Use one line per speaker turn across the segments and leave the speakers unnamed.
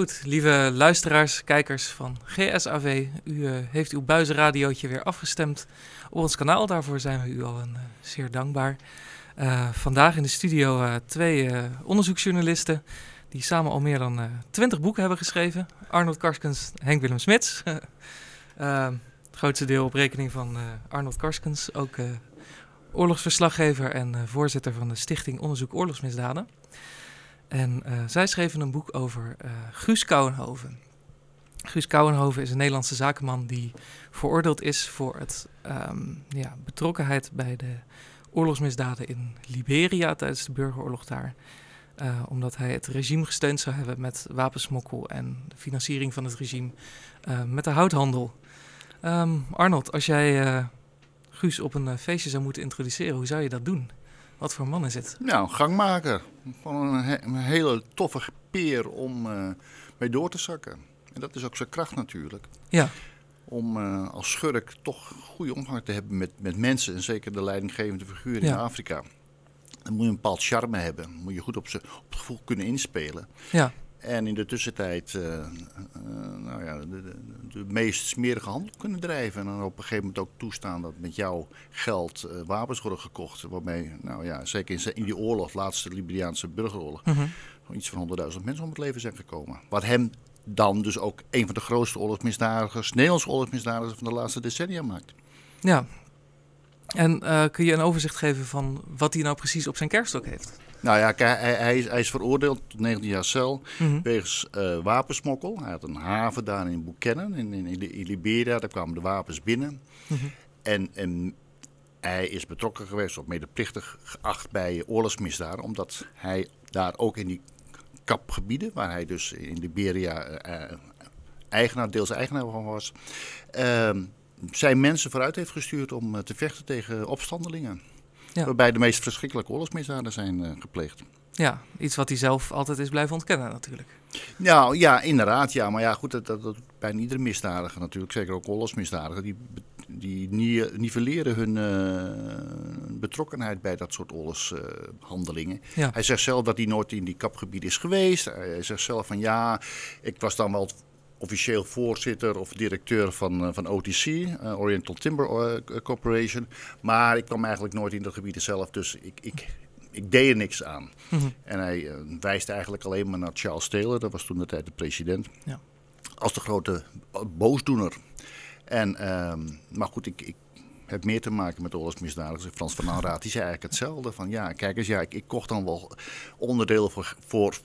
Goed, lieve luisteraars, kijkers van GSAV, u uh, heeft uw buizenradiootje weer afgestemd op ons kanaal. Daarvoor zijn we u al een, uh, zeer dankbaar. Uh, vandaag in de studio twee onderzoeksjournalisten die samen al meer dan twintig boeken hebben geschreven. Arnold Karskens, Henk Willem Smits. het grootste deel op rekening van Arnold Karskens, ook oorlogsverslaggever en voorzitter van de Stichting Onderzoek Oorlogsmisdaden. En uh, zij schreven een boek over uh, Guus Kouwenhoven. Guus Kouwenhoven is een Nederlandse zakenman die veroordeeld is voor het um, ja, betrokkenheid bij de oorlogsmisdaden in Liberia tijdens de burgeroorlog daar. Uh, omdat hij het regime gesteund zou hebben met wapensmokkel en de financiering van het regime met de houthandel. Um, Arnold, als jij Guus op een feestje zou moeten introduceren, hoe zou je dat doen? Wat voor man is het?
Nou, gangmaker. Gewoon een, he een hele toffe peer om uh, mee door te zakken. En dat is ook zijn kracht natuurlijk.
Ja.
Om uh, als schurk toch goede omgang te hebben met, met mensen. En zeker de leidinggevende figuur in Afrika. Dan moet je een bepaald charme hebben. moet je goed op, ze, op het gevoel kunnen inspelen.
Ja.
En in de tussentijd uh, uh, nou ja, de, de, de, meest smerige handel kunnen drijven. En dan op een gegeven moment ook toestaan dat met jouw geld uh, wapens worden gekocht. Waarmee, nou ja, zeker in, in die oorlog, laatste Liberiaanse burgeroorlog, mm -hmm. iets van 100.000 mensen om het leven zijn gekomen. Wat hem dan dus ook een van de grootste oorlogsmisdadigers, Nederlandse oorlogsmisdadigers van de laatste decennia maakt.
Ja. En kun je een overzicht geven van wat hij nou precies op zijn kerststok heeft?
Nou ja, hij, hij, is, hij, is, veroordeeld tot 19 jaar cel mm -hmm. wegens uh, wapensmokkel. Hij had een haven daar in Buchanan, in, in, in Liberia. Daar kwamen de wapens binnen. Mm -hmm. en, en, hij is betrokken geweest, of medeplichtig geacht bij oorlogsmisdaden. Omdat hij daar ook in die kapgebieden, waar hij dus in Liberia uh, eigenaar, deels eigenaar van was... Uh, zijn mensen vooruit heeft gestuurd om te vechten tegen opstandelingen. Ja. Waarbij de meest verschrikkelijke oorlogsmisdaden zijn uh, gepleegd.
Ja, iets wat hij zelf altijd is blijven ontkennen natuurlijk.
Nou ja, inderdaad. Ja, maar ja, goed, dat, dat, dat bijna iedere misdadiger natuurlijk, zeker ook oorlogsmisdadiger, die, die nivelleren hun uh, betrokkenheid bij dat soort oorlogshandelingen. Uh, ja. Hij zegt zelf dat hij nooit in die kapgebied is geweest. Hij zegt zelf van ja, ik was dan wel officieel voorzitter of directeur van, van OTC, uh, Oriental Timber uh, Corporation. Maar ik kwam eigenlijk nooit in dat gebied zelf, dus ik, ik, ik deed er niks aan. Mm -hmm. En hij uh, wijst eigenlijk alleen maar naar Charles Taylor, dat was toen de tijd de president,
ja.
als de grote boosdoener. En, maar goed, ik, ik heb meer te maken met oorlogsmisdadigers. Frans van Aanraad, die zei eigenlijk hetzelfde. Van ja, kijk eens, ja, ik, ik kocht dan wel onderdelen voor, voor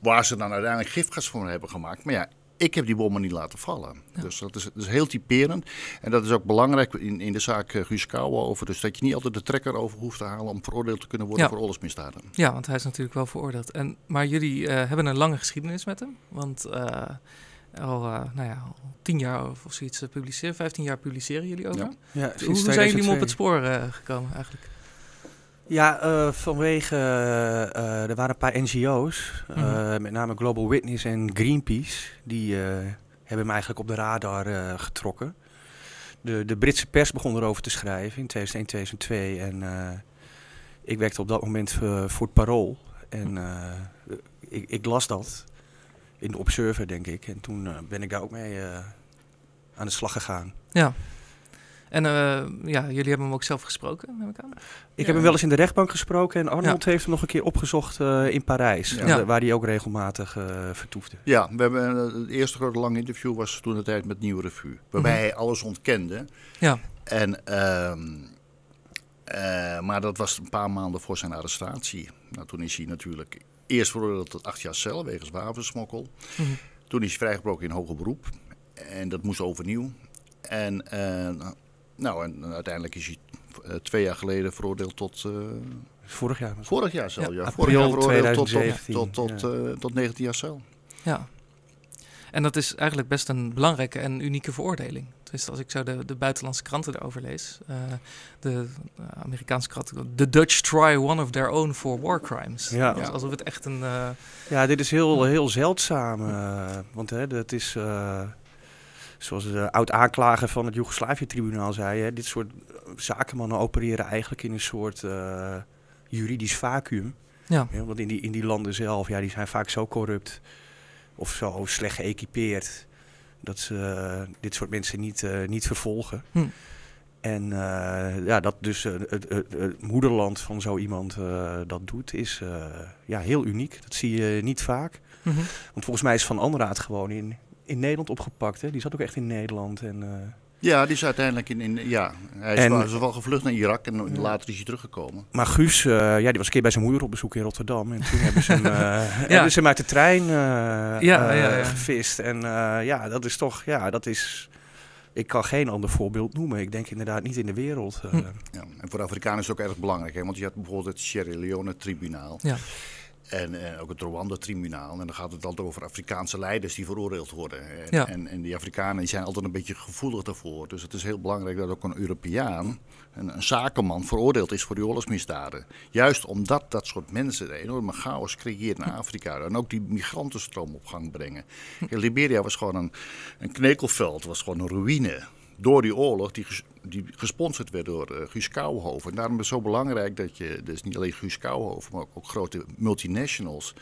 waar ze dan uiteindelijk gifgas voor hebben gemaakt. Maar ja, ik heb die bommen niet laten vallen. Ja. Dus dat is, dat is, heel typerend. En dat is ook belangrijk in, in de zaak uh, Guus over. Dus dat je niet altijd de trekker over hoeft te halen om veroordeeld te kunnen worden ja. voor oorlogsmisdaden.
Ja, want hij is natuurlijk wel veroordeeld. En, maar jullie uh, hebben een lange geschiedenis met hem. Want uh, al, nou ja, al tien jaar of, of zoiets publiceren, vijftien jaar publiceren jullie over.
Ja. Ja,
hoe, hoe zijn jullie hem op het spoor gekomen eigenlijk?
Ja, uh, vanwege, uh, er waren een paar NGO's, mm -hmm. met name Global Witness en Greenpeace, die hebben hem eigenlijk op de radar getrokken. De, de Britse pers begon erover te schrijven in 2001, 2002 en ik werkte op dat moment voor het Parool. En ik, ik, las dat in de Observer, denk ik. En toen ben ik daar ook mee aan de slag gegaan.
Ja. En uh, ja, jullie hebben hem ook zelf gesproken, neem ik aan?
Ik ja. heb hem wel eens in de rechtbank gesproken en Arnold ja. heeft hem nog een keer opgezocht uh, in Parijs, ja. waar hij ook regelmatig uh, vertoefde.
Ja, we hebben, het eerste grote lange interview was toen de tijd met Nieuwe Revue, waarbij mm -hmm. hij alles ontkende.
Ja.
En, maar dat was een paar maanden voor zijn arrestatie. Nou, toen is hij natuurlijk eerst veroordeeld tot acht jaar cel wegens wapensmokkel. Mm -hmm. Toen is hij vrijgebroken in hoger beroep en dat moest overnieuw. En nou, en uiteindelijk is hij uh, twee jaar geleden veroordeeld tot... Uh,
vorig jaar.
Vorig jaar zelf, ja.
ja.
Vorig jaar
veroordeeld
tot, tot, tot, ja. uh, tot 19 jaar cel.
Ja. En dat is eigenlijk best een belangrijke en unieke veroordeling. Dus als ik zo de, de buitenlandse kranten erover lees, uh, de uh, Amerikaanse kranten, the Dutch try one of their own for war crimes.
Ja.
Dus alsof het echt een... Uh,
ja, dit is heel, heel zeldzaam, want hè, dat is zoals de oud-aanklager van het Joegoslavië-tribunaal zei, hè, dit soort zakenmannen opereren eigenlijk in een soort uh, juridisch vacuüm.
Ja.
ja. want in die, in die landen zelf, ja, die zijn vaak zo corrupt. of zo slecht geëquipeerd dat ze eh, dit soort mensen niet, eh, niet vervolgen.
Hm.
En eh, ja, dat dus eh, het, het, moederland van zo iemand eh, dat doet, is eh, ja, heel uniek. Dat zie je niet vaak.
Mhm.
Want volgens mij is Van Anraat gewoon in, in Nederland opgepakt. Hè? Die zat ook echt in Nederland. En, eh,
Ja, die is uiteindelijk in, in ja, hij is,
En-
wel, is wel gevlucht naar Irak en
Ja.
later is hij teruggekomen.
maar Guus, eh, ja, die was een keer bij zijn moeder op bezoek in Rotterdam. En toen hebben ze hem, eh, hebben ze hem uit de trein eh,
Ja, ja,
eh,
ja.
gevist. En eh, ja, dat is toch, ja, dat is... Ik kan geen ander voorbeeld noemen. Ik denk inderdaad niet in de wereld.
Hm.
Ja, en voor de Afrikanen is het ook erg belangrijk, hè? want je had bijvoorbeeld het Sierra Leone-tribunaal.
Ja.
En eh, ook het Rwanda-tribunaal. En dan gaat het altijd over Afrikaanse leiders die veroordeeld worden. En,
Ja.
en, en die Afrikanen die zijn altijd een beetje gevoelig daarvoor. Dus het is heel belangrijk dat ook een Europeaan, een, een zakenman, veroordeeld is voor die oorlogsmisdaden. Juist omdat dat soort mensen een enorme chaos creëert in Afrika. En ook die migrantenstroom op gang brengen. Kijk, Liberia was gewoon een, een knekelveld, was gewoon een ruïne door die oorlog die, ges- die gesponsord werd door eh Guus Kouwenhoven. En daarom is het zo belangrijk dat je, dus niet alleen Guus Kouwenhoven, maar ook, ook grote multinationals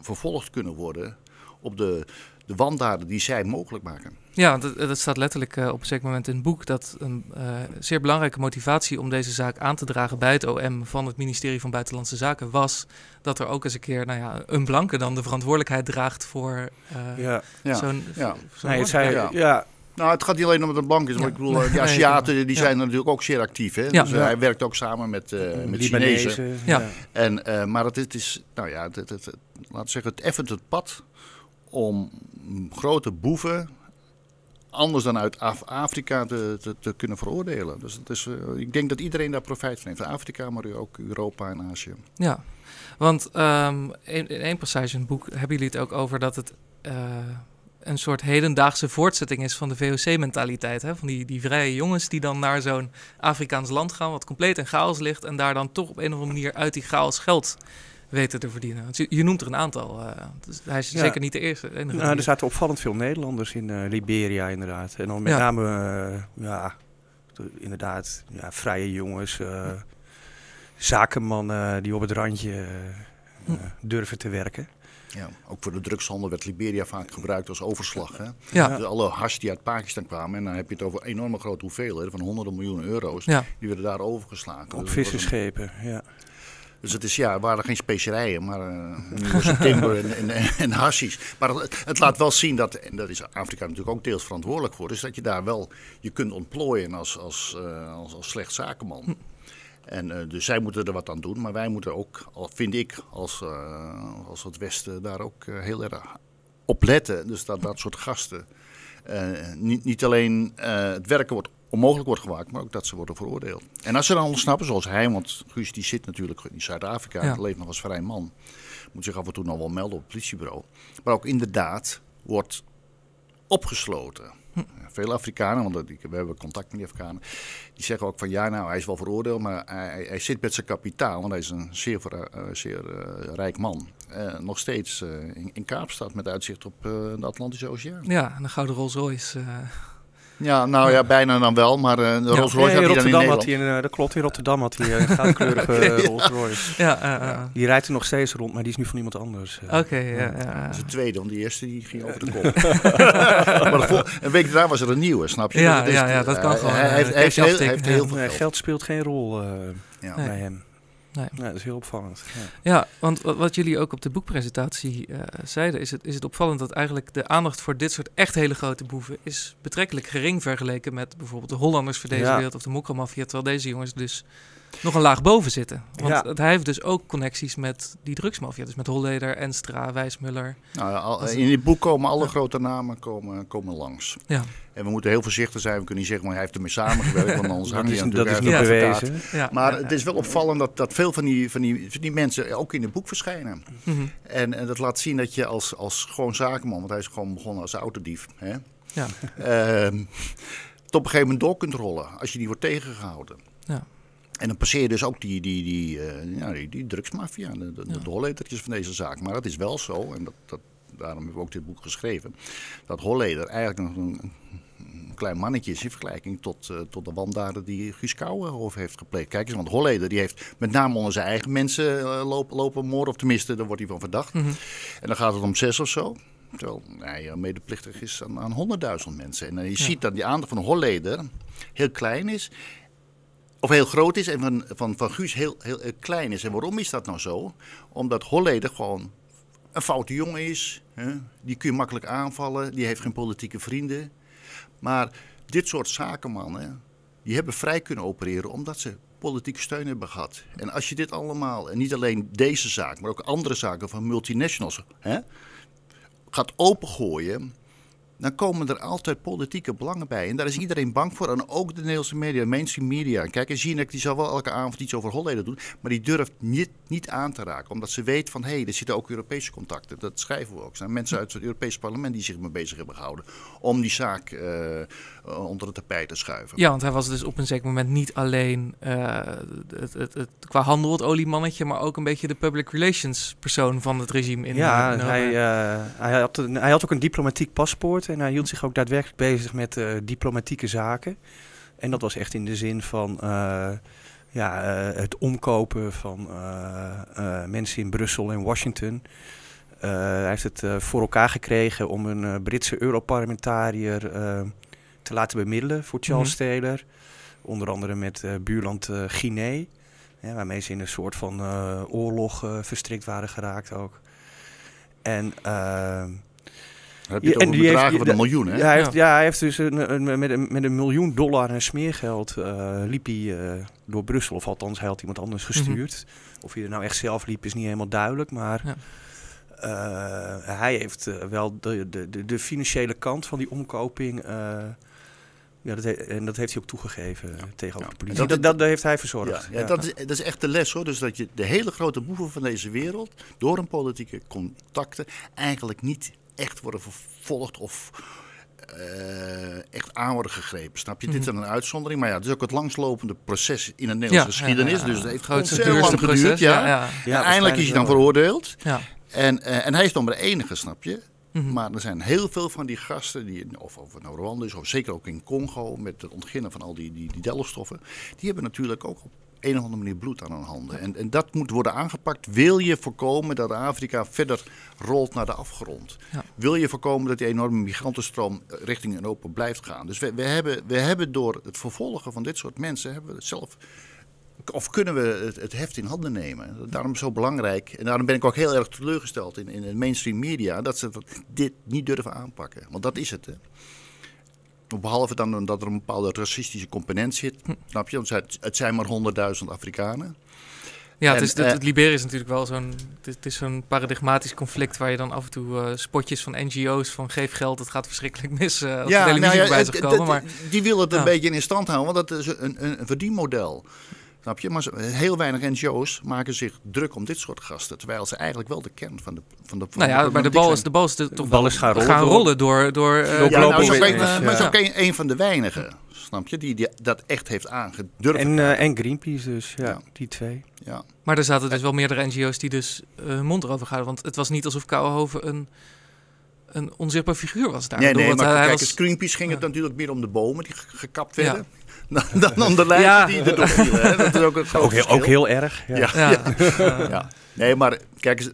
vervolgd kunnen worden op de, de wandaden die zij mogelijk maken.
Ja, dat, dat staat letterlijk eh, op een zeker moment in het boek dat een eh, zeer belangrijke motivatie om deze zaak aan te dragen bij het OM van het ministerie van Buitenlandse Zaken was dat er ook eens een keer nou ja, een blanke dan de verantwoordelijkheid draagt voor eh,
ja.
Ja.
zo'n
ja.
Nee, zei,
Ja.
ja.
Nou, het gaat niet alleen om het blank is. Maar ik bedoel, eh, de Aziaten die zijn natuurlijk ook zeer actief. Hè?
Ja.
Dus eh, hij werkt ook samen met, eh met Chinezen.
Ja.
En, eh, maar het, is- het is, nou ja, het, het, het- laten zeggen, het effent het pad om grote boeven anders dan uit Af- Afrika te, te, te kunnen veroordelen. Dus het is, ik denk dat iedereen daar profijt van heeft. Afrika, maar ook Europa en Azië.
Ja, want ehm, in, in één passage in het boek hebben jullie het ook over dat het een soort hedendaagse voortzetting is van de VOC-mentaliteit. Van die, die vrije jongens die dan naar zo'n Afrikaans land gaan, wat compleet in chaos ligt, en daar dan toch op een of andere manier uit die chaos geld weten te verdienen. Want je, je noemt er een aantal. eh, dus hij is
Ja.
zeker niet de eerste. de
Nou, er zaten opvallend veel Nederlanders in eh, Liberia inderdaad. En dan met
Ja.
name, eh, ja, de- inderdaad, ja, vrije jongens, zakenmannen die op het randje
Hm.
durven te werken.
Ja, ook voor de drugshandel werd Liberia vaak gebruikt als overslag. Hè?
ja,
Dus alle hash die uit Pakistan kwamen, en dan heb je het over enorme grote hoeveelheden van honderden miljoenen euro's,
ja,
die werden daar overgeslagen.
Op
Dus een-
visserschepen, ja.
Dus het is ja, waren geen specerijen, maar eh het timber en, en, en hashish. Maar het, het laat wel zien dat, en dat is Afrika natuurlijk ook deels verantwoordelijk voor, is dat je daar wel je kunt ontplooien als, als, eh, als, als slecht zakenman. En eh, dus zij moeten er wat aan doen, maar wij moeten ook, al vind ik, als, eh, als het Westen daar ook eh, heel erg op letten. Dus dat dat soort gasten niet, niet alleen het werken wordt onmogelijk wordt gemaakt, maar ook dat ze worden veroordeeld. En als ze dan ontsnappen, zoals hij, want Guus die zit natuurlijk in Zuid-Afrika,
Ja.
leeft nog als vrij man, moet zich af en toe nog wel melden op het politiebureau. Maar ook inderdaad wordt opgesloten. Veel Afrikanen, want we hebben contact met die Afrikanen, die zeggen ook van ja, nou hij is wel veroordeeld, maar hij, zit met zijn kapitaal, want hij is een zeer, eh, zeer eh, rijk man. Eh, nog steeds in, in Kaapstad met uitzicht op de Atlantische Oceaan.
ja, en de Gouden Rolls Royce. Eh,
Ja, nou ja, bijna dan wel, maar eh, de Rolls Royce had hij dan in
Rotterdam had
Nederland.
hij, een, eh, dat klopt, in Rotterdam had hij een goudkleurige. Rolls Royce.
ja, eh, eh,
Die rijdt er nog steeds rond, maar die is nu van iemand anders. eh.
Oké, ja, ja.
Dat is de tweede, want die eerste die ging over de kop. maar een week daarna was er een nieuwe, snap je?
Ja,
Dus is-
ja, ja, dat kan gewoon,
Hij
eh,
heeft, heel, veel
Nee,
geld.
geld speelt geen rol eh,
Ja.
Nee.
bij hem.
Nee.
Dat is heel opvallend. Ja.
Ja, want wat, jullie ook op de boekpresentatie eh, zeiden, is het, is het opvallend dat eigenlijk de aandacht voor dit soort echt hele grote boeven is betrekkelijk gering vergeleken met bijvoorbeeld de Hollanders voor deze
Ja.
wereld of de Mokka-maffia, terwijl deze jongens dus nog een laag boven zitten. Want
Ja.
hij heeft dus ook connecties met die drugsmafia, dus met Holleder, Enstra, Wijsmuller.
Nou, al- in dit boek komen alle
Ja.
grote namen komen, komen langs.
Ja,
En we moeten heel voorzichtig zijn. We kunnen niet zeggen, maar hij heeft ermee samengewerkt. Want anders
Dat
hangt
is,
hij
dat is
natuurlijk
niet bewezen.
ja.
Maar
ja,
het is wel opvallend dat, dat veel van die, van, die, van die mensen ook in het boek verschijnen.
Mhm.
En, en dat laat zien dat je als, als gewoon zakenman, want hij is gewoon begonnen als autodief, hè,
Ja.
ehm, het op een gegeven moment door kunt rollen als je die wordt tegengehouden.
Ja.
En dan passeer je dus ook die, die, die, eh, ja, die, die drugsmafia, de, de,
Ja.
de Holletertjes van deze zaak. Maar het is wel zo, en dat, dat, daarom hebben we ook dit boek geschreven, dat Holleder eigenlijk nog een, een klein mannetje is in vergelijking tot, eh, tot de wandaden die Guus Kouwenhof heeft gepleegd. Kijk eens, want Holleder die heeft met name onder zijn eigen mensen eh, lopen, lopen moorden, of tenminste, daar wordt hij van verdacht.
Mhm.
En dan gaat het om zes of zo. Terwijl hij medeplichtig is aan, aan 100.000 mensen. En je ziet dat die aandacht van Holleder heel klein is. Of heel groot is en van, van, van Guus heel, heel, heel klein is. En waarom is dat nou zo? Omdat Holleder gewoon een foute jongen is. Hè? Die kun je makkelijk aanvallen. Die heeft geen politieke vrienden. Maar dit soort zakenmannen, die hebben vrij kunnen opereren omdat ze politieke steun hebben gehad. En als je dit allemaal, en niet alleen deze zaak, maar ook andere zaken van multinationals, hè, gaat opengooien dan komen er altijd politieke belangen bij. En daar is iedereen bang voor. En ook de Nederlandse media, mainstream media. Kijk, en Jinek die zal wel elke avond iets over Holleden doen. Maar die durft niet, niet aan te raken. Omdat ze weet van, hé, hey, er zitten ook Europese contacten. Dat schrijven we ook. Zijn mensen uit het Europese parlement die zich mee bezig hebben gehouden. Om die zaak uh, onder het tapijt te schuiven.
Ja, want hij was dus op een zeker moment niet alleen uh, het, het, het, qua handel het oliemannetje. Maar ook een beetje de public relations persoon van het regime. In
ja, hij, uh, hij, had, hij had ook een diplomatiek paspoort. En hij hield zich ook daadwerkelijk bezig met uh, diplomatieke zaken. En dat was echt in de zin van uh, ja, uh, het omkopen van mensen in Brussel en Washington. hij heeft het voor elkaar gekregen om een Britse Europarlementariër te laten bemiddelen voor Charles mm -hmm. Taylor. Onder andere met buurland Guinea. Ja, waarmee ze in een soort van oorlog verstrikt waren geraakt ook. En
heb je het over bedragen van een miljoen, hè?
Ja, hij heeft, ja, hij heeft dus een, een, met, een, met een miljoen dollar en smeergeld uh, liep hij uh, door Brussel. Of althans, hij had iemand anders gestuurd. Mm -hmm. Of hij er nou echt zelf liep, is niet helemaal duidelijk. Maar ja. uh, hij heeft wel de, de, de, de, financiële kant van die omkoping... ja, dat en dat heeft hij ook toegegeven ja. tegenover de politie. Dat, dat, dat, heeft hij verzorgd.
Ja, Dat, is, dat is echt de les hoor. Dus dat je de hele grote boeven van deze wereld... door een politieke contacten eigenlijk niet echt worden vervolgd of uh, echt aan worden gegrepen. Snap je? Mm. Dit is een uitzondering, maar ja, het is ook het langslopende proces in de Nederlandse geschiedenis. Dus het heeft ontzettend lang geduurd. Ja. Ja. eindelijk is hij dan veroordeeld. Ja. En, uh, en hij is dan maar de enige, snap je? Mm -hmm. Maar er zijn heel veel van die gasten, die, of over nou Rwanda is, of zeker ook in Congo, met het ontginnen van al die, die, die delfstoffen, die hebben natuurlijk ook op een of andere manier bloed aan hun handen. En, en dat moet worden aangepakt. Wil je voorkomen dat Afrika verder rolt naar de afgrond? Ja. Wil je voorkomen dat die enorme migrantenstroom richting Europa blijft gaan? Dus we, we, hebben, we hebben door het vervolgen van dit soort mensen, hebben we zelf of kunnen we het, het, heft in handen nemen? Daarom zo belangrijk. En daarom ben ik ook heel erg teleurgesteld in, in de mainstream media. Dat ze dit niet durven aanpakken. Want dat is het. Hè. Behalve dan dat er een bepaalde racistische component zit. Hm. Snap je? Want het, het zijn maar 100.000 Afrikanen.
Ja, en, het, is, het, het Liberia is natuurlijk wel zo'n het, is zo'n paradigmatisch conflict waar je dan af en toe uh, spotjes van NGO's van geef geld, het gaat verschrikkelijk mis uh,
ja,
de televisie
nou ja,
voorbij komen. Maar,
die willen het ja. een beetje in stand houden, want dat is een, een, een verdienmodel. Snap je? Maar heel weinig NGO's maken zich druk om dit soort gasten. Terwijl ze eigenlijk wel de kern van de. Van de van
nou ja,
de
maar de bal is, de bal is de, toch
bal is gaan rollen,
gaan rollen door. door, uh,
door ja, nou, zo. Maar zo een, een van de weinigen. Snap je? Die, die dat echt heeft aangedurfd.
En, uh, en Greenpeace dus, ja, ja, die twee.
Ja.
Maar er zaten dus wel meerdere NGO's die dus hun uh, mond erover hadden. Want het was niet alsof Kouwenhoven een een onzichtbaar figuur was daar.
Nee, nee, maar hij kijk, was... Greenpeace ging het natuurlijk meer om de bomen die gekapt werden. Ja. Dan om de ja. die erdoor vielen. Dat is ook, een
ook, heel, ook heel erg. Ja.
Ja. ja. Nee, maar kijk eens,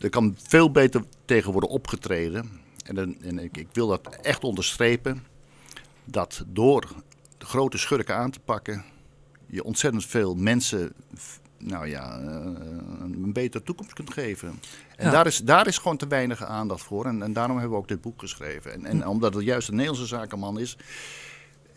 er kan veel beter tegen worden opgetreden. En, en ik, ik, wil dat echt onderstrepen. Dat door de grote schurken aan te pakken, je ontzettend veel mensen nou ja, een betere toekomst kunt geven. En ja. daar, is, daar is gewoon te weinig aandacht voor. En, en daarom hebben we ook dit boek geschreven. En, en omdat het juist een Nederlandse zakenman is,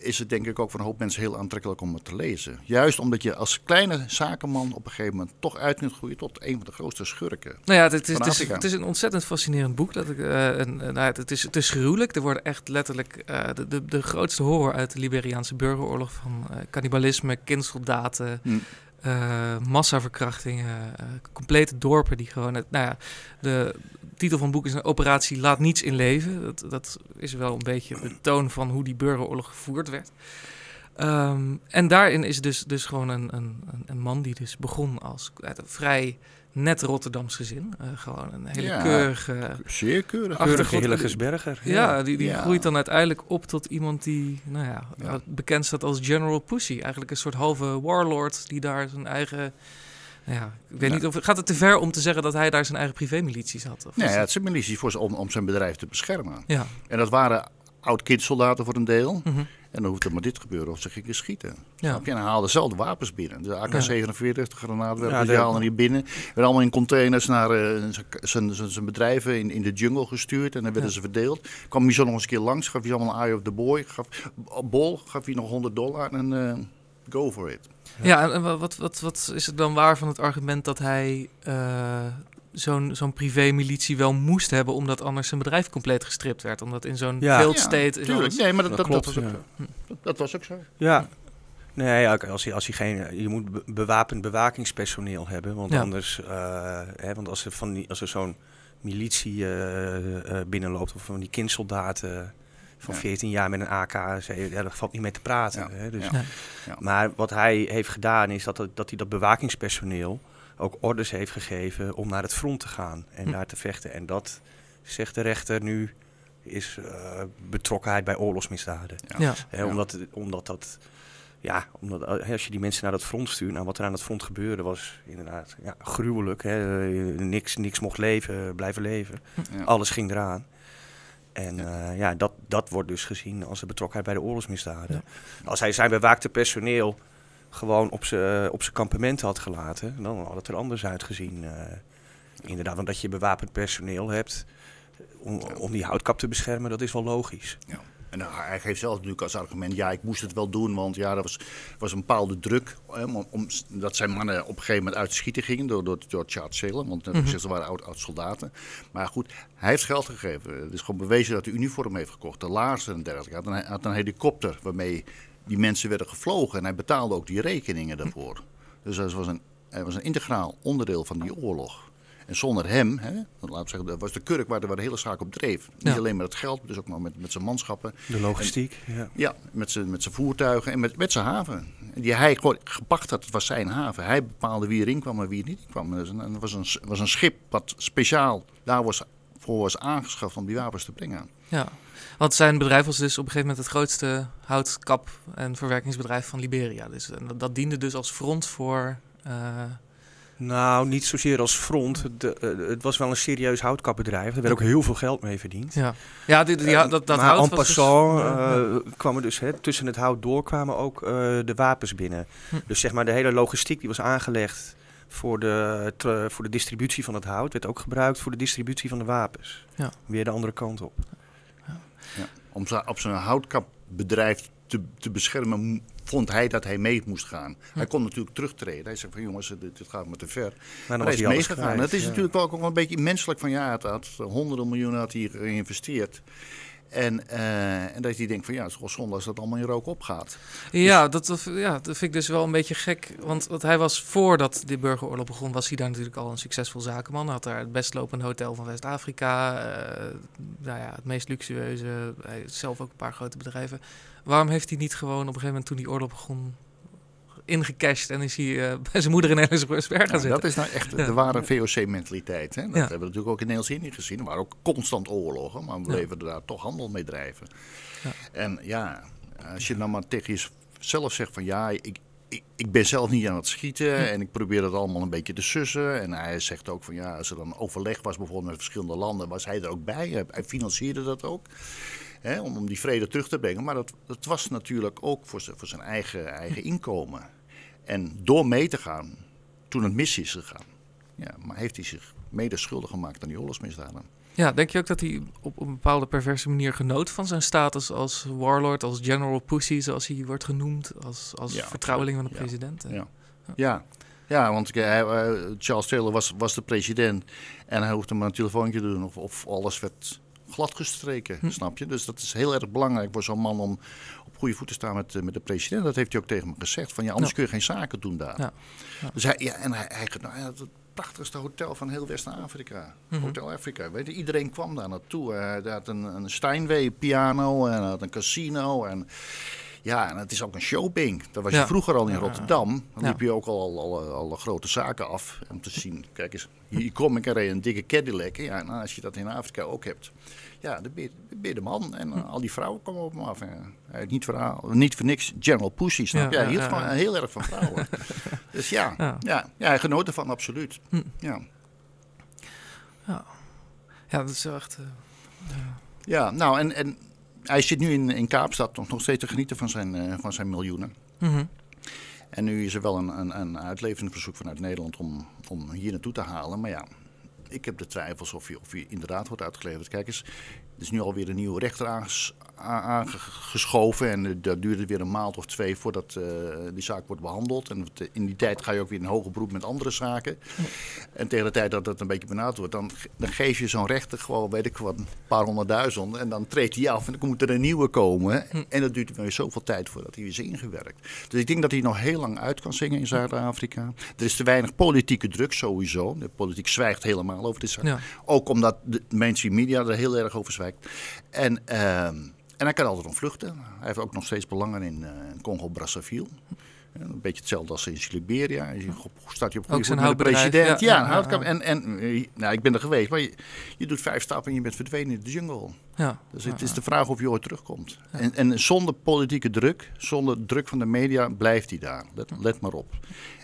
is het denk ik ook voor een hoop mensen heel aantrekkelijk om het te lezen. Juist omdat je als kleine zakenman op een gegeven moment toch uit kunt groeien tot een van de grootste schurken.
Nou ja, het is, het is, het is een ontzettend fascinerend boek. Dat ik, uh, en, nou, het, is, het is gruwelijk. Er worden echt letterlijk uh, de, de, de grootste horror uit de Liberiaanse burgeroorlog van cannibalisme, kindsoldaten. Hm. Uh, massaverkrachtingen, uh, complete dorpen die gewoon... Het, nou ja, de titel van het boek is een operatie Laat niets in leven. Dat, dat is wel een beetje de toon van hoe die burgeroorlog gevoerd werd. Um, en daarin is dus, dus gewoon een, een, een man die dus begon als vrij net Rotterdams gezin. Uh, gewoon een hele ja, keurige...
Zeer keurig.
Keurige Hillegersberger.
Ja, ja, die, die ja. groeit dan uiteindelijk op tot iemand die, nou ja, bekend staat als General Pussy. Eigenlijk een soort halve warlord die daar zijn eigen Ja, ik weet niet of gaat het te ver om te zeggen dat hij daar zijn eigen privémilities had? Of
Nee,
het-
zijn milities voor, om, om zijn bedrijf te beschermen.
ja.
En dat waren oud-kindsoldaten voor een deel.
Mhm.
En dan hoeft er maar dit gebeuren of ze gingen schieten.
Ja.
En hij haalde zelf de wapens binnen. De AK-47, de granaatwerpers,
Ja,
die haalden hier binnen. Werden allemaal in containers naar eh, zijn- bedrijven in, in de jungle gestuurd. En dan werden
Ja.
ze verdeeld. Kwam hij zo nog eens een keer langs, gaf hij allemaal een eye of the boy. Gaf, bol, gaf hij nog 100 dollar en eh, go for it.
Ja, en- en wa- wat, wat, wat is het dan waar van het argument dat hij eh, zo'n zo'n privé-militie wel moest hebben, omdat anders zijn bedrijf compleet gestript werd? Omdat in zo'n
Ja.
failed
Ja,
state... is
Tuurlijk, nee, maar dat,
Dat
dat, dat,
klopt,
was ook
ja.
zo. Dat, dat was ook zo.
Ja. Nee, ja, oké, als, je, als je geen, je moet be- bewapend bewakingspersoneel hebben, want
Ja.
anders, eh, hè, want als er van die, als er zo'n militie eh, eh, binnenloopt of van die kindsoldaten van
Ja. 14
14 jaar met een AK, ja, daar valt niet mee te praten.
Ja,
Hè, dus,
ja.
Nee.
Ja.
Maar wat hij heeft gedaan is dat, dat hij dat bewakingspersoneel ook orders heeft gegeven om naar het front te gaan en
Hm.
daar te vechten. En dat, zegt de rechter nu, is eh, betrokkenheid bij oorlogsmisdaden.
Ja.
Omdat, omdat dat, ja, omdat eh, als je die mensen naar dat front stuurt, nou wat er aan het front gebeurde was inderdaad ja, gruwelijk. Hè. Eh, Niks, niks mocht leven, blijven leven.
Ja.
Alles ging eraan. En ja, ja dat, dat wordt dus gezien als een betrokkenheid bij de oorlogsmisdaden. Als hij zijn bewaakte personeel gewoon op zijn op zijn kampement had gelaten, dan had het er anders uitgezien. eh inderdaad, want dat je bewapend personeel hebt om, om die houtkap te beschermen, dat is wel logisch.
Ja. En hij geeft zelf natuurlijk als argument, ja, ik moest het wel doen, want ja, er was, was een bepaalde druk hè, om, om, dat zijn mannen op een gegeven moment uit te schieten gingen door, door, door Charles Salem, want
Mhm.
ze waren oud, oud soldaten. Maar goed, hij heeft geld gegeven. Het is gewoon bewezen dat hij uniform heeft gekocht, de laarzen en dergelijke. Hij had een, had een helikopter waarmee die mensen werden gevlogen en hij betaalde ook die rekeningen daarvoor. Dus hij was een, hij was een integraal onderdeel van die oorlog. En zonder hem, hè, laten we zeggen, dat was de kurk waar de, waar de hele zaak op dreef. Niet alleen met het geld, dus ook maar met, met zijn manschappen.
De logistiek, ja.
Ja, met zijn, met zijn voertuigen en met, met zijn haven. Die hij gewoon gepacht had, het was zijn haven. Hij bepaalde wie erin kwam en wie er niet in kwam. Dus een- Het was een, was een schip wat speciaal daar was, voor was aangeschaft om die wapens te brengen.
Ja, want zijn bedrijf was dus op een gegeven moment het grootste houtkap- en verwerkingsbedrijf van Liberia. Dus en dat, dat diende dus als front voor... eh,
Nou, niet zozeer als front. De, eh, het was wel een serieus houtkapbedrijf. Er werd ook heel veel geld mee verdiend.
ja, ja die, die, ja, dat, dat
maar
hout
en
was dus-
passant eh, kwamen dus hè, tussen het hout door kwamen ook eh, de wapens binnen.
Hm.
Dus zeg maar de hele logistiek die was aangelegd voor de, voor de distributie van het hout, werd ook gebruikt voor de distributie van de wapens.
Ja.
Weer de andere kant op.
Ja. Om zijn, op zijn houtkapbedrijf te, te beschermen, vond hij dat hij mee moest gaan. Hij kon natuurlijk terugtreden. Hij zei van jongens, dit, dit gaat me te ver.
Maar
hij is meegegaan. Het is
ja.
natuurlijk wel ook wel een beetje menselijk van ja, het had honderden miljoenen had hij geïnvesteerd. En, eh, en dat hij denkt van ja, het is wel zonde als dat allemaal in rook opgaat.
Ja, dat, dat- ja, dat vind ik dus wel een beetje gek. Want, want hij was voordat de burgeroorlog begon, was hij daar natuurlijk al een succesvol zakenman. Hij had daar het best lopende hotel van West-Afrika. eh, nou ja, het meest luxueuze. Hij zelf ook een paar grote bedrijven. Waarom heeft hij niet gewoon op een gegeven moment toen die oorlog begon ingecashed en is hij eh, bij zijn moeder in Ellisburg gaan
Nou,
zitten?
dat is nou echt de ware VOC-mentaliteit. Dat hebben we natuurlijk ook in Nederlands-Indië gezien. Er waren ook constant oorlogen, maar we bleven er daar toch handel mee drijven.
Ja.
En ja, als je dan maar tegen jezelf zegt van ja, ik, ik, ik ben zelf niet aan het schieten en ik probeer het allemaal een beetje te sussen. En hij zegt ook van ja, als er dan overleg was bijvoorbeeld met verschillende landen, was hij er ook bij. Hij financierde dat ook. Hè, om, om die vrede terug te brengen. Maar dat, dat was natuurlijk ook voor zijn, voor zijn eigen, eigen inkomen. En door mee te gaan, toen het mis is gegaan, ja, maar heeft hij zich mede schuldig gemaakt aan die oorlogsmisdaden.
Ja, denk je ook dat hij op een bepaalde perverse manier genoot van zijn status als warlord, als general pussy, zoals hij wordt genoemd, als, als
Ja,
vertrouweling van de
ja,
president?
Ja, ja. ja want eh, eh, Charles Taylor was, was de president en hij hoefde maar een telefoontje te doen of, of alles werd gladgestreken,
Hm.
snap je? Dus dat is heel erg belangrijk voor zo'n man om op goede voet te staan met, eh, met de president. Dat heeft hij ook tegen me gezegd, van ja, anders
Ja.
kun je geen zaken doen daar.
Ja. Ja.
Dus hij, ja, en hij, hij, nou, hij had het prachtigste hotel van heel West-Afrika.
Mhm.
Hotel Afrika. Weet je, iedereen kwam daar naartoe. Hij had een, een Steinway piano en had een casino. En, ja, en het is ook een showbing. Dat was
Ja.
je vroeger al in. Rotterdam. Dan liep je ook al alle, alle grote zaken af om te zien. Kijk eens, hier kom ik er een dikke Cadillac. Ja, nou, als je dat in Afrika ook hebt. Ja, de man. En uh, al die vrouwen komen op me af. En, hij heeft niet, voor, niet voor niks General Pussy, snap je?
Ja,
Hij hield
ja,
gewoon
ja.
heel erg van vrouwen. Dus ja,
Ja.
ja. ja, hij genoot ervan, absoluut.
Hm.
Ja.
Ja, dat is wel echt... eh,
ja, nou en, en hij zit nu in, in Kaapstad nog, nog steeds te genieten van zijn, eh, van zijn miljoenen.
mhm.
En nu is er wel een, een, een uitleveringsverzoek vanuit Nederland om, om hier naartoe te halen. Maar ja, ik heb de twijfels of hij, of hij inderdaad wordt uitgeleverd. Kijk eens, is nu alweer een nieuwe rechter aangeschoven. En eh, dat duurde weer een maand of twee voordat eh, die zaak wordt behandeld. En het- in die tijd ga je ook weer in hoger beroep met andere zaken. En tegen de tijd dat dat een beetje benauwd wordt, dan, dan geef je zo'n rechter gewoon, weet ik wat, een paar honderdduizend. En dan treedt hij af en dan moet er een nieuwe komen. En dat duurt weer zoveel tijd voordat hij is ingewerkt. Dus ik denk dat hij nog heel lang uit kan zingen in Zuid-Afrika. Er is te weinig politieke druk sowieso. De politiek zwijgt helemaal over dit zaak.
Ja.
Ook omdat de mainstream media er heel erg over zwijgt. En, ehm, en hij kan altijd ontvluchten. Hij heeft ook nog steeds belangen in eh, Congo-Brazzaville. Een beetje hetzelfde als in Liberia. Je staat je op goede met de president.
ja,
Ja. En, en eh, nou, ik ben er geweest, maar je, je doet vijf stappen en je bent verdwenen in de jungle.
ja.
Dus het is de vraag of je ooit terugkomt. En, en zonder politieke druk, zonder druk van de media, blijft hij daar. Let, let maar op.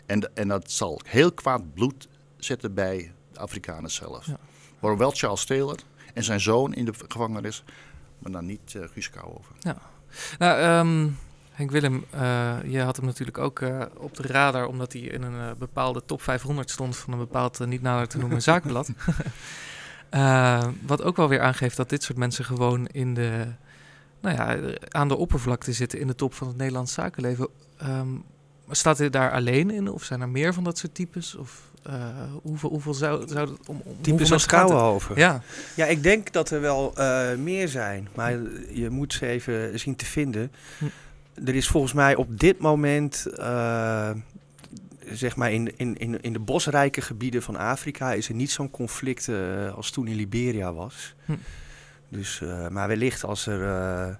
En, en dat zal heel kwaad bloed zetten bij de Afrikanen zelf. Waarom wel Charles Taylor en zijn zoon in de gevangenis, maar dan niet eh Guus Kouwhoven.
Nou, ehm, Henk Willem, eh, je had hem natuurlijk ook eh, op de radar omdat hij in een bepaalde top 500 stond van een bepaald niet nader te noemen zaakblad. Wat ook wel weer aangeeft dat dit soort mensen gewoon in de, nou ja, aan de oppervlakte zitten in de top van het Nederlands zakenleven. Ehm, staat hij daar alleen in of zijn er meer van dat soort types? Of eh, hoeveel, hoeveel zou, zou het om, om
Types
hoeveel
als? Kouwenhoven.
Ja,
Ja, ik denk dat er wel eh, meer zijn. Maar je moet ze even zien te vinden.
Hm.
Er is volgens mij op dit moment, eh, zeg maar in, in, in, in de bosrijke gebieden van Afrika, is er niet zo'n conflict eh, als toen in Liberia was.
Hm.
Dus, eh, maar wellicht als er eh,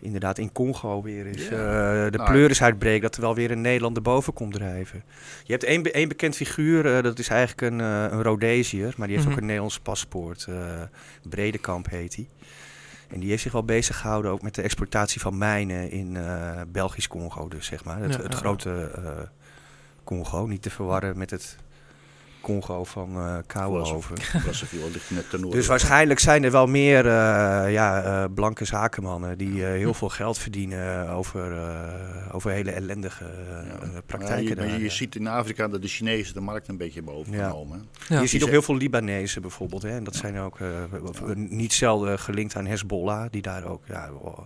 inderdaad in Congo weer is
Ja.
eh, de
Nou,
pleuris uitbreekt, dat er wel weer een Nederland erboven komt drijven. Je hebt één, één bekend figuur, eh, dat is eigenlijk een, eh een Rhodesiër, maar die heeft
Mhm.
ook een Nederlands paspoort. eh Bredekamp heet hij. En die heeft zich wel bezig gehouden ook met de exploitatie van mijnen in eh, Belgisch Congo, dus zeg maar. Het,
Ja,
het
ja,
grote eh, Congo, niet te verwarren met het Congo van eh Kouwenhoven.
Brazzaville ligt net ten noorden.
Dus waarschijnlijk zijn er wel meer eh, ja, eh, blanke zakenmannen die eh, heel veel geld verdienen over, eh, over hele ellendige
Ja. Ja,
praktijken.
je,
daar.
maar je ziet in Afrika dat de Chinezen de markt een beetje hebben overgenomen.
ja.
je ziet ook heel veel Libanezen bijvoorbeeld. Hè? En dat zijn ook eh, niet zelden gelinkt aan Hezbollah, die daar ook ja, eh,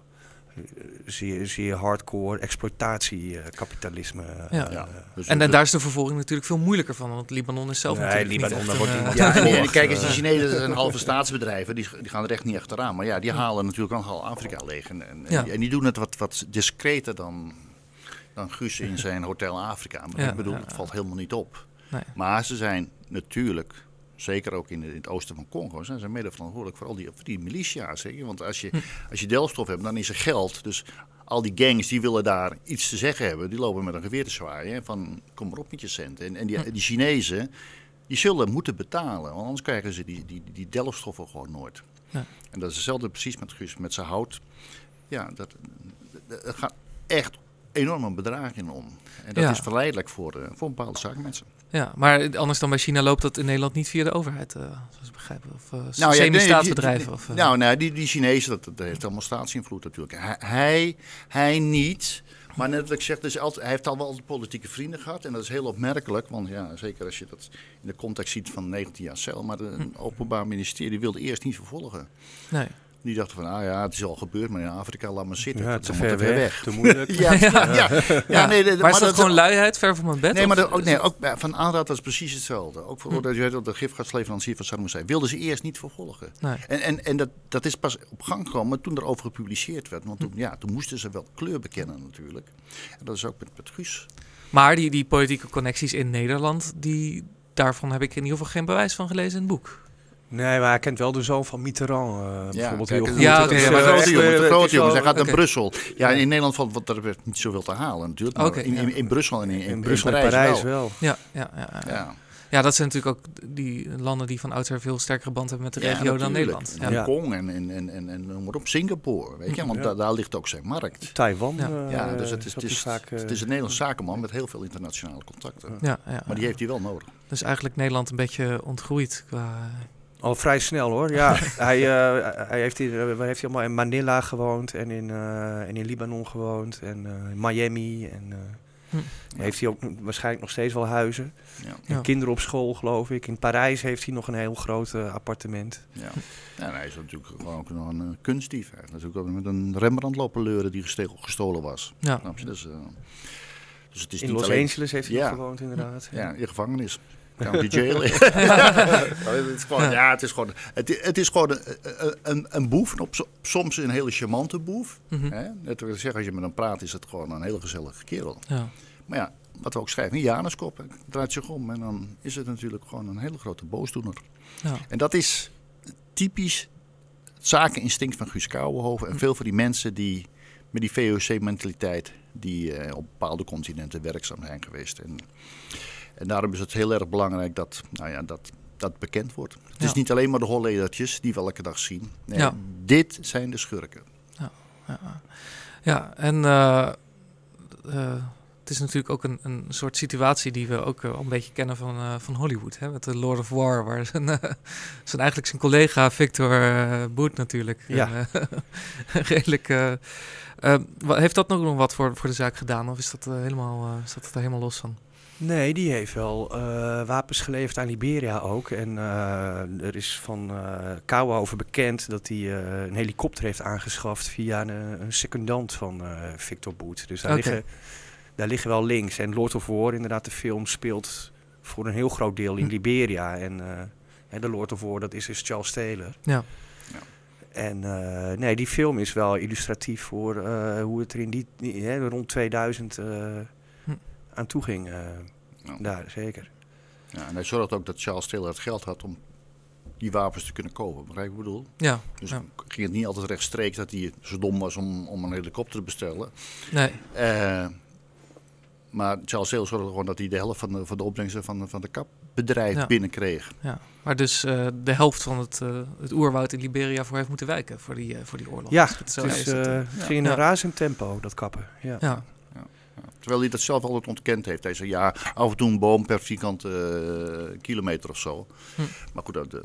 zeer, zeer hardcore exploitatiekapitalisme.
Ja.
Ja. Dus
En, en daar is de vervolging natuurlijk veel moeilijker van, want Libanon is zelf
Nee,
natuurlijk
Libanon,
niet echt
wordt
een, eh,
Ja, kijk eens, die
eh,
Chinezen zijn halve staatsbedrijven, die, die gaan er echt niet achteraan. Maar ja, die halen natuurlijk nogal Afrika leeg. En, en,
Ja.
en die doen het wat, wat discreter dan, dan Guus in zijn Hotel Afrika. Maar
Ja,
ik bedoel,
ja,
het valt helemaal niet op.
Nee.
Maar ze zijn natuurlijk, zeker ook in, het oosten van Congo, zijn ze mede verantwoordelijk voor al die, voor die militia's. Hè? Want als je,
Hm.
als je delfstof hebt, dan is er geld. Dus al die gangs die willen daar iets te zeggen hebben, die lopen met een geweer te zwaaien. hè, Van kom maar op met je centen. En, en die,
Hm.
die Chinezen, die zullen moeten betalen. Want anders krijgen ze die, die, die delfstoffen gewoon nooit.
Ja.
En dat is hetzelfde precies met Guus, met zijn hout. Ja, dat, dat, dat gaat echt enorme bedragen in om. En dat
Ja.
is verleidelijk voor, eh, voor bepaalde zakenmensen.
Ja, maar anders dan bij China loopt dat in Nederland niet via de overheid, eh, zoals ik begrijp. Of uh,
nee,
semi-staatsbedrijven. eh,
Nou, nee, die, die Chinezen, dat, dat heeft allemaal staatsinvloed natuurlijk. Hij, hij, hij niet. Maar net wat ik zeg, dus altijd, hij heeft al wel altijd politieke vrienden gehad. En dat is heel opmerkelijk. Want ja, zeker als je dat in de context ziet van 19 jaar cel. Maar het openbaar ministerie wilde eerst niet vervolgen.
nee.
Die dachten van, ah ja, het is al gebeurd, maar in Afrika laat maar zitten.
Ja,
dat
te
is
ver
te
weg, te moeilijk.
Ja, ja, ja. ja, nee,
Maar is dat gewoon luiheid, ver van mijn bed?
Nee, maar dat, ook, nee,
het-
ook van aanraad was precies hetzelfde. Ook voor
Hm.
dat dat de gifgasleverancier van Saddam Hussein wilden ze eerst niet vervolgen.
Nee.
En, en, en dat, dat is pas op gang gekomen toen erover gepubliceerd werd. Want toen, ja, toen moesten ze wel kleur bekennen natuurlijk. En dat is ook met, met Guus.
Maar die, die politieke connecties in Nederland, die, daarvan heb ik in ieder geval geen bewijs van gelezen in het boek.
Nee, maar hij kent wel de zoon van Mitterrand eh, bijvoorbeeld
kijk,
heel
het-
goed.
Ja,
het- het-
ja,
de
maar
grote jongens, de
het
grote jongens. Hij gaat naar Brussel. Ja, in Nederland valt wat, er werd niet zoveel te halen natuurlijk. Maar in, in, in Brussel en in, in,
In Brussel en
Parijs,
Parijs
wel.
wel.
Ja, ja, ja. ja.
Ja.
Ja, dat zijn natuurlijk ook die landen die van oudsher veel sterkere band hebben met de regio dan Nederland.
En
Ja.
Hongkong en, en, en, en, en noem maar op, Singapore, weet je, want
Ja.
da- daar ligt ook zijn markt.
Taiwan.
Ja.
eh,
Ja, dus het is, het, is,
vaak, eh,
het is een Nederlands zakenman met heel veel internationale contacten.
Ja, ja,
Maar die heeft hij wel nodig.
Dus eigenlijk Nederland een beetje ontgroeid qua...
Al vrij snel hoor. Ja, hij, eh, hij heeft hier, eh, waar heeft hij allemaal in Manila gewoond en in, eh, en in Libanon gewoond en eh, in Miami. En eh,
Hm.
heeft hij ook waarschijnlijk nog steeds wel huizen.
Ja.
En
Ja.
kinderen op school geloof ik. In Parijs heeft hij nog een heel groot appartement.
Ja. en hij is natuurlijk gewoon ook nog een uh, kunstdief. Hij heeft natuurlijk ook met een Rembrandt lopen leuren die gestolen was.
Ja,
Snap je? Dus, eh, dus het is
in
niet
Los
alleen...
Angeles heeft hij
Ja.
gewoond inderdaad.
Ja, in gevangenis. Jail. het is gewoon, ja, het is gewoon, het, is gewoon een, een- een, een boef. En op, so- soms een hele charmante boef.
mhm,
Hè? Net wil ik zeggen, als je met hem praat, is het gewoon een hele gezellige kerel.
ja.
Maar ja, wat we ook schrijven, een Januskop, draait zich om. En dan is het natuurlijk gewoon een hele grote boosdoener.
Ja.
En dat is typisch het zakeninstinct van Guus Kouwenhoven. En veel van die mensen die met die VOC-mentaliteit, die eh, op bepaalde continenten werkzaam zijn geweest. En, en daarom is het heel erg belangrijk dat, nou ja, dat, dat bekend wordt. Het is
Ja.
niet alleen maar de Holledertjes die we elke dag zien. Nee,
Ja.
Dit zijn de schurken.
Ja, ja en eh, eh, het is natuurlijk ook een, een soort situatie die we ook eh, al een beetje kennen van, van Hollywood. Hè? Met de Lord of War, waar zijn, zijn eigenlijk zijn collega Victor Boot natuurlijk
Ja.
redelijk... heeft dat nog wat voor, voor de zaak gedaan? Of is dat, helemaal, staat het er helemaal los van?
Nee, die heeft wel eh, wapens geleverd aan Liberia ook. En eh, er is van eh Kouwa over bekend dat hij eh, een helikopter heeft aangeschaft via een, een secundant van eh, Victor Boet. Dus daar, liggen, daar liggen wel links. En Lord of War, inderdaad, de film speelt voor een heel groot deel in
Hm.
Liberia. En eh, hè, de Lord of War, dat is dus Charles Taylor.
Ja.
En eh, nee, die film is wel illustratief voor eh, hoe het er in die, die- hè, rond 2000 eh,
Hm.
Aan toe ging. eh, daar, zeker.
ja, en hij zorgde ook dat Charles Taylor het geld had om die wapens te kunnen kopen. Begrijp ik bedoel?
Ja,
Dus
Ja.
ging het niet altijd rechtstreeks dat hij zo dom was om, om een helikopter te bestellen.
nee.
Eh, maar Charles Taylor zorgde gewoon dat hij de helft van de, van de opbrengsten van, de- van de kapbedrijf
Ja.
binnenkreeg.
Ja. Maar dus eh, de helft van het, eh, het oerwoud in Liberia voor heeft moeten wijken voor die, voor die oorlog.
Ja,
ik het
is, het ging in een razend tempo, dat kappen. Ja.
Terwijl hij dat zelf altijd ontkend heeft. Hij zei ja, af en toe een boom per vierkante eh, kilometer of zo.
Hm.
Maar goed, dat, eh,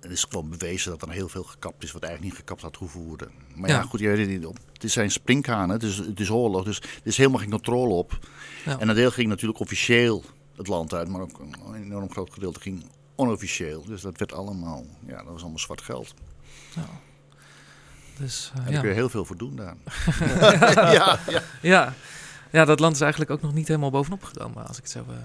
het is gewoon bewezen dat er heel veel gekapt is wat eigenlijk niet gekapt had hoeven worden. Maar ja,
Ja.
goed, je weet het niet. Het zijn springkanen, het is, het is oorlog, dus er is helemaal geen controle op.
Ja.
En een deel ging natuurlijk officieel het land uit, maar ook een enorm groot gedeelte ging onofficieel. Dus dat werd allemaal, ja, dat was allemaal zwart geld.
Ja. Dus, eh,
En daar
ja.
kun je heel veel voor doen daar. ja, ja.
Ja. ja, dat land is eigenlijk ook nog niet helemaal bovenop gekomen, als ik het zo... eh,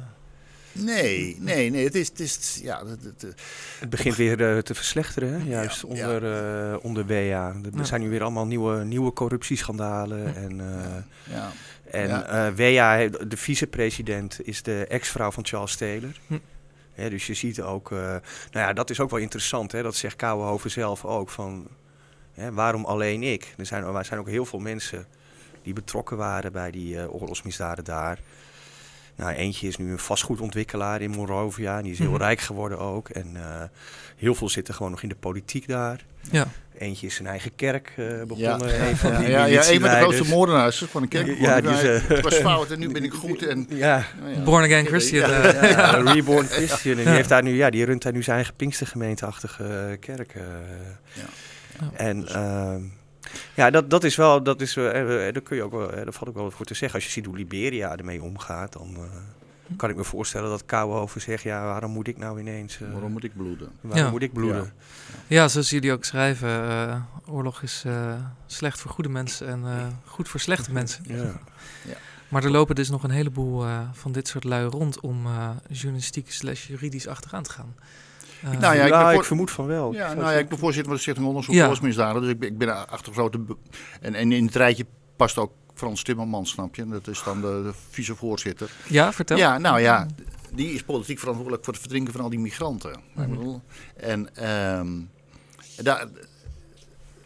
Nee, nee, nee. Het is, het is ja, het, het-
Het begint weer eh, te verslechteren, hè? juist
Ja,
onder, eh, onder WEA. Er
Ja.
zijn nu weer allemaal nieuwe, nieuwe corruptieschandalen.
Ja.
En, eh,
ja.
en
Ja.
eh, WEA, he- de vicepresident, is de ex-vrouw van Charles Taylor.
Hm.
Hè, dus je ziet ook, eh, nou ja, dat is ook wel interessant. Hè? Dat zegt Kouwenhoven zelf ook. Van, hè, waarom alleen ik? Er zijn, er zijn ook heel veel mensen die betrokken waren bij die eh, oorlogsmisdaden daar. Nou, eentje is nu een vastgoedontwikkelaar in Monrovia. En die is heel
Mhm.
rijk geworden ook. En eh, heel veel zitten gewoon nog in de politiek daar.
ja.
Eentje is zijn eigen kerk eh,
Ja,
begonnen. Een van
ja,
die
ja, ja, een van de grootste moordenaars van een kerk.
Ja, die is,
het was fout en nu ben ik goed. En,
Ja,
nou ja.
Born again Christian.
Ja.
eh,
ja, reborn Christian. En die,
Ja.
heeft daar nu, ja, die runt daar nu zijn eigen Pinkstergemeenteachtige kerk. eh.
Ja.
Ja.
En
Dus-
ehm, ja, dat, dat is wel, dat is, eh, eh, eh, daar kun je ook wel, daar valt ook wel voor te zeggen. Als je ziet hoe Liberia ermee omgaat, dan eh, kan ik me voorstellen dat Kouwenhoven zegt, ja, waarom moet ik nou ineens, eh,
Waarom moet ik bloeden?
waarom
Ja.
moet ik bloeden?
Ja, zoals jullie ook schrijven, eh, oorlog is eh, slecht voor goede mensen en eh, goed voor slechte mensen.
Ja.
Maar er lopen dus nog een heleboel eh, van dit soort lui rond om eh, journalistiek slash juridisch achteraan te gaan. Eh,
Nou ja,
Ja,
ik
vermoed van wel.
Ja, nou ja,
ik-
ben voorzitter van de Stichting Onderzoek
Ja.
Oorlogsmisdaden. Dus ik ben, ik ben achter grote... En, en in het rijtje past ook Frans Timmermans, snap je? Dat is dan de, de vicevoorzitter.
ja, vertel.
Ja, nou ja, die is politiek verantwoordelijk voor het verdrinken van al die migranten. Ik
Mhm.
bedoel, En ehm, daar,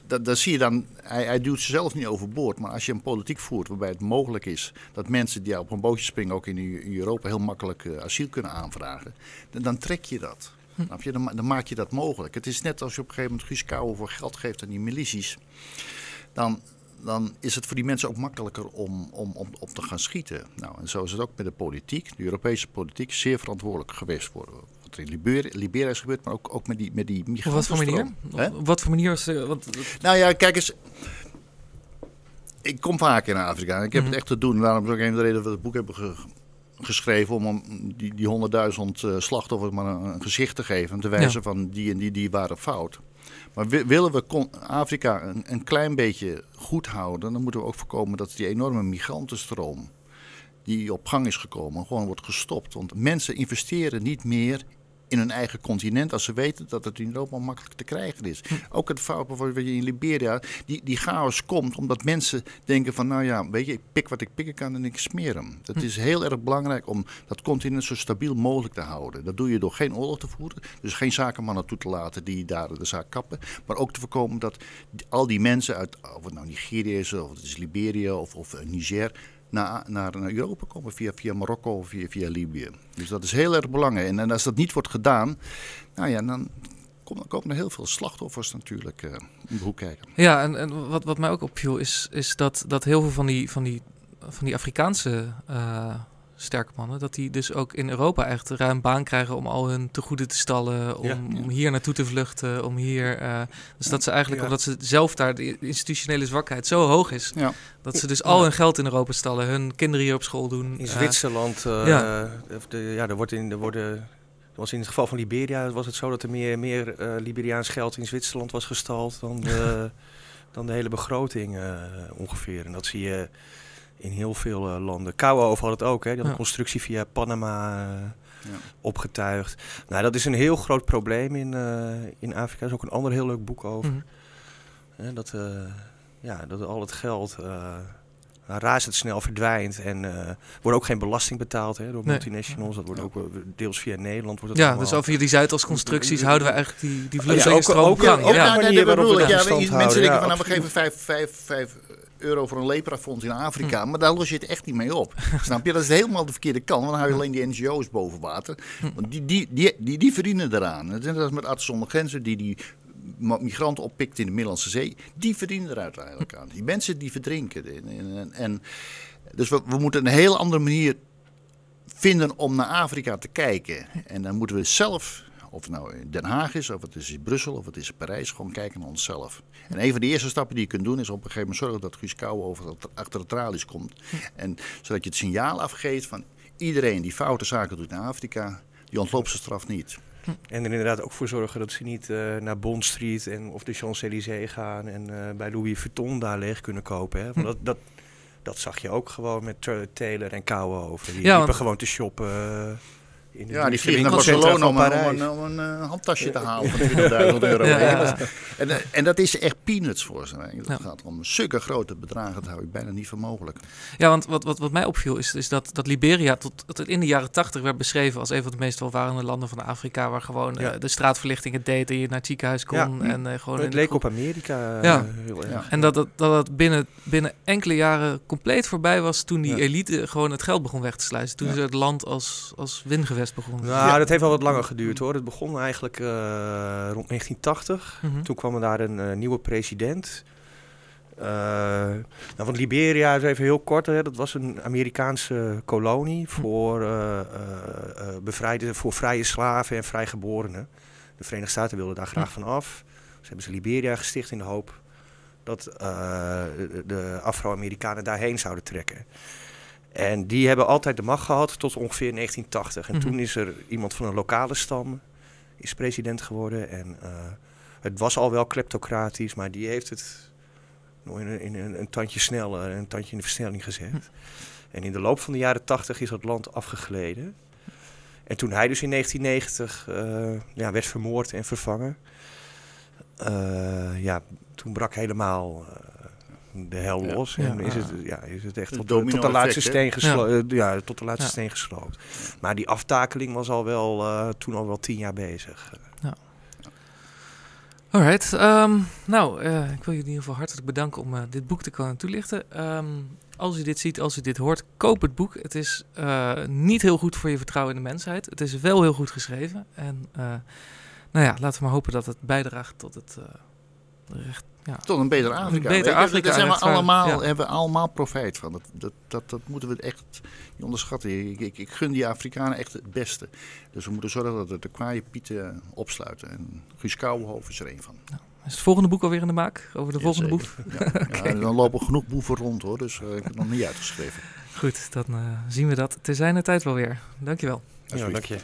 dat, dat zie je dan, hij, hij duwt zichzelf niet overboord. Maar als je een politiek voert waarbij het mogelijk is dat mensen die op een bootje springen ook in, in Europa heel makkelijk uh, asiel kunnen aanvragen, dan, dan trek je dat. Hm. Je, dan, dan, maak je dat mogelijk. Het is net als je op een gegeven moment Guus voor geld geeft aan die milities. Dan, dan is het voor die mensen ook makkelijker om, om, om op te gaan schieten. Nou, en zo is het ook met de politiek. De Europese politiek zeer verantwoordelijk geweest voor wat er in Liberia, Liberia is gebeurd, maar ook, ook met die, met die migranten.
Op wat voor manier? Op wat voor manier is uh, wat,
Nou ja, kijk eens. Ik kom vaak in Afrika. Ik heb mm -hmm. het echt te doen. Daarom is ook een van de reden dat we het boek hebben ge geschreven om die, die 100.000 uh, slachtoffers maar een, een, gezicht te geven. En te wijzen ja. van die en die, die waren fout. Maar willen we Afrika een, een, klein beetje goed houden, dan moeten we ook voorkomen dat die enorme migrantenstroom die op gang is gekomen, gewoon wordt gestopt. Want mensen investeren niet meer in hun eigen continent als ze weten dat het in Europa makkelijk te krijgen is. Hm. Ook het fout bijvoorbeeld in Liberia, die, die chaos komt omdat mensen denken van nou ja, weet je, ik pik wat ik pikken kan en ik smeer hem. Het hm. is heel erg belangrijk om dat continent zo stabiel mogelijk te houden. Dat doe je door geen oorlog te voeren, dus geen zakenmannen toe te laten die daar de zaak kappen, maar ook te voorkomen dat al die mensen uit, of het nou Nigeria is, of het is Liberia of, of Niger, naar, naar, naar Europa komen via, via Marokko of via, via Libië. Dus dat is heel erg belangrijk. En, als dat niet wordt gedaan, nou ja, dan komen, komen er heel veel slachtoffers natuurlijk uh, om de hoek kijken.
Ja, en, en wat, wat mij ook opviel is, is dat, dat heel veel van die, van die, van die Afrikaanse uh, sterke mannen, dat die dus ook in Europa echt ruim baan krijgen om al hun tegoeden te stallen, om, ja, ja. om hier naartoe te vluchten, om hier. Uh, dus dat ze eigenlijk, omdat ze zelf daar de institutionele zwakheid zo hoog is, dat ze dus al hun geld in Europa stallen, hun kinderen hier op school doen.
In Zwitserland, uh, ja. De, ja, er wordt in, er worden. Was in het geval van Liberia was het zo dat er meer, meer uh, Liberiaans geld in Zwitserland was gestald dan de, dan de hele begroting ongeveer. En dat zie je in heel veel uh, landen. Kouwenhoven had het ook, hè? Die had een constructie via Panama uh, ja. opgetuigd. Nou, dat is een heel groot probleem in, uh, in Afrika. Er is ook een ander heel leuk boek over. Mm -hmm. dat, ja, dat al het geld razendsnel verdwijnt. En er wordt ook geen belasting betaald hè, door nee. multinationals. Dat wordt ook deels via Nederland. Wordt
ja, dus over die Zuidas-constructies houden we eigenlijk die, die vluchtelingenstroom ja, ook,
ook, ook, ja. manier waarop we ja, Mensen denken van, nou, we geven vijf, vijf, vijf euro voor een leprafonds in Afrika. Hm. Maar daar los je het echt niet mee op. Snap je? Dat is helemaal de verkeerde kant. Want dan hou je alleen die NGO's boven water. Want die, die, die, die, die verdienen eraan. Dat is met Artsen zonder Grenzen die die migranten oppikt in de Middellandse Zee. Die verdienen er uiteindelijk aan. Die mensen die verdrinken. En, en, en dus we, we moeten een heel andere manier vinden om naar Afrika te kijken. En dan moeten we zelf of het nou in Den Haag is, of het is in Brussel, of het is in Parijs. Gewoon kijken naar onszelf. En een van de eerste stappen die je kunt doen is op een gegeven moment zorgen dat Guus Kouwen over achter de tralies komt. En zodat je het signaal afgeeft van iedereen die foute zaken doet in Afrika, die ontloopt zijn straf niet.
En er inderdaad ook voor zorgen dat ze niet uh, naar Bond Street en, of de Champs-Élysées gaan en uh, bij Louis Vuitton daar leeg kunnen kopen. Hè? Want dat, dat, dat zag je ook gewoon met Taylor en Kouwenhoven. Die ja, liepen gewoon te shoppen.
Ja, die vliegen naar Barcelona om, een, om een, uh, handtasje te halen van 20.000 euro. Ja. En, uh, en dat is echt peanuts voor ze. Het ja. gaat om zulke grote bedragen, dat hou ik bijna niet voor mogelijk.
Ja, want wat, wat, wat mij opviel is, is dat, dat Liberia tot, tot in de jaren 80 werd beschreven als een van de meest welvarende landen van Afrika, waar gewoon ja. uh, de straatverlichting het deed en je naar het ziekenhuis kon. En, gewoon
het leek op Amerika
ja. heel erg. En dat dat, dat, dat binnen, binnen enkele jaren compleet voorbij was toen die elite gewoon het geld begon weg te sluizen. Toen ze het land als, als wingewest begonnen.
Nou, ja. dat heeft wel wat langer geduurd hoor. Het begon eigenlijk uh, rond 1980. Mm -hmm. Toen kwam er daar een uh, nieuwe president. Uh, nou, want Liberia is even heel kort. Hè, dat was een Amerikaanse kolonie voor, bevrijde, voor vrije slaven en vrijgeborenen. De Verenigde Staten wilden daar graag van af. Dus hebben ze Liberia gesticht in de hoop dat de Afro-Amerikanen daarheen zouden trekken. En die hebben altijd de macht gehad tot ongeveer 1980. En mm -hmm. toen is er iemand van een lokale stam is president geworden. En uh, het was al wel kleptocratisch, maar die heeft het in, een, in een, een, tandje sneller, een tandje in de versnelling gezet. Mm. En in de loop van de jaren 80 is dat land afgegleden. En toen hij dus in 1990 uh, ja, werd vermoord en vervangen, uh, ja, toen brak helemaal de hel los. En is, het, ja, is het echt tot, tot, de laatste steen gesloopt. Ja. tot de laatste steen gesloopt. Maar die aftakeling was al wel uh, toen al wel tien jaar bezig. Ja.
Alright, ehm, nou, uh, ik wil jullie in ieder geval hartelijk bedanken om uh, dit boek te kunnen toelichten. Um, als u dit ziet, als u dit hoort, koop het boek. Het is uh, niet heel goed voor je vertrouwen in de mensheid. Het is wel heel goed geschreven. En nou ja, laten we maar hopen dat het bijdraagt tot het recht, ja.
Tot een beter Afrika.
Beter
Daar zijn we allemaal, hebben we allemaal profijt van. Dat, dat, dat, dat moeten we echt niet onderschatten. Ik, ik, ik, gun die Afrikanen echt het beste. Dus we moeten zorgen dat we de kwaaie pieten opsluiten. En Guus is er één van.
Is het volgende boek alweer in de maak? Over de volgende boef?
okay. dan lopen genoeg boeven rond hoor. Dus uh, ik heb het nog niet uitgeschreven.
Goed, dan eh, zien we dat te zijn de tijd wel weer. Dankjewel.
Ja, dank je.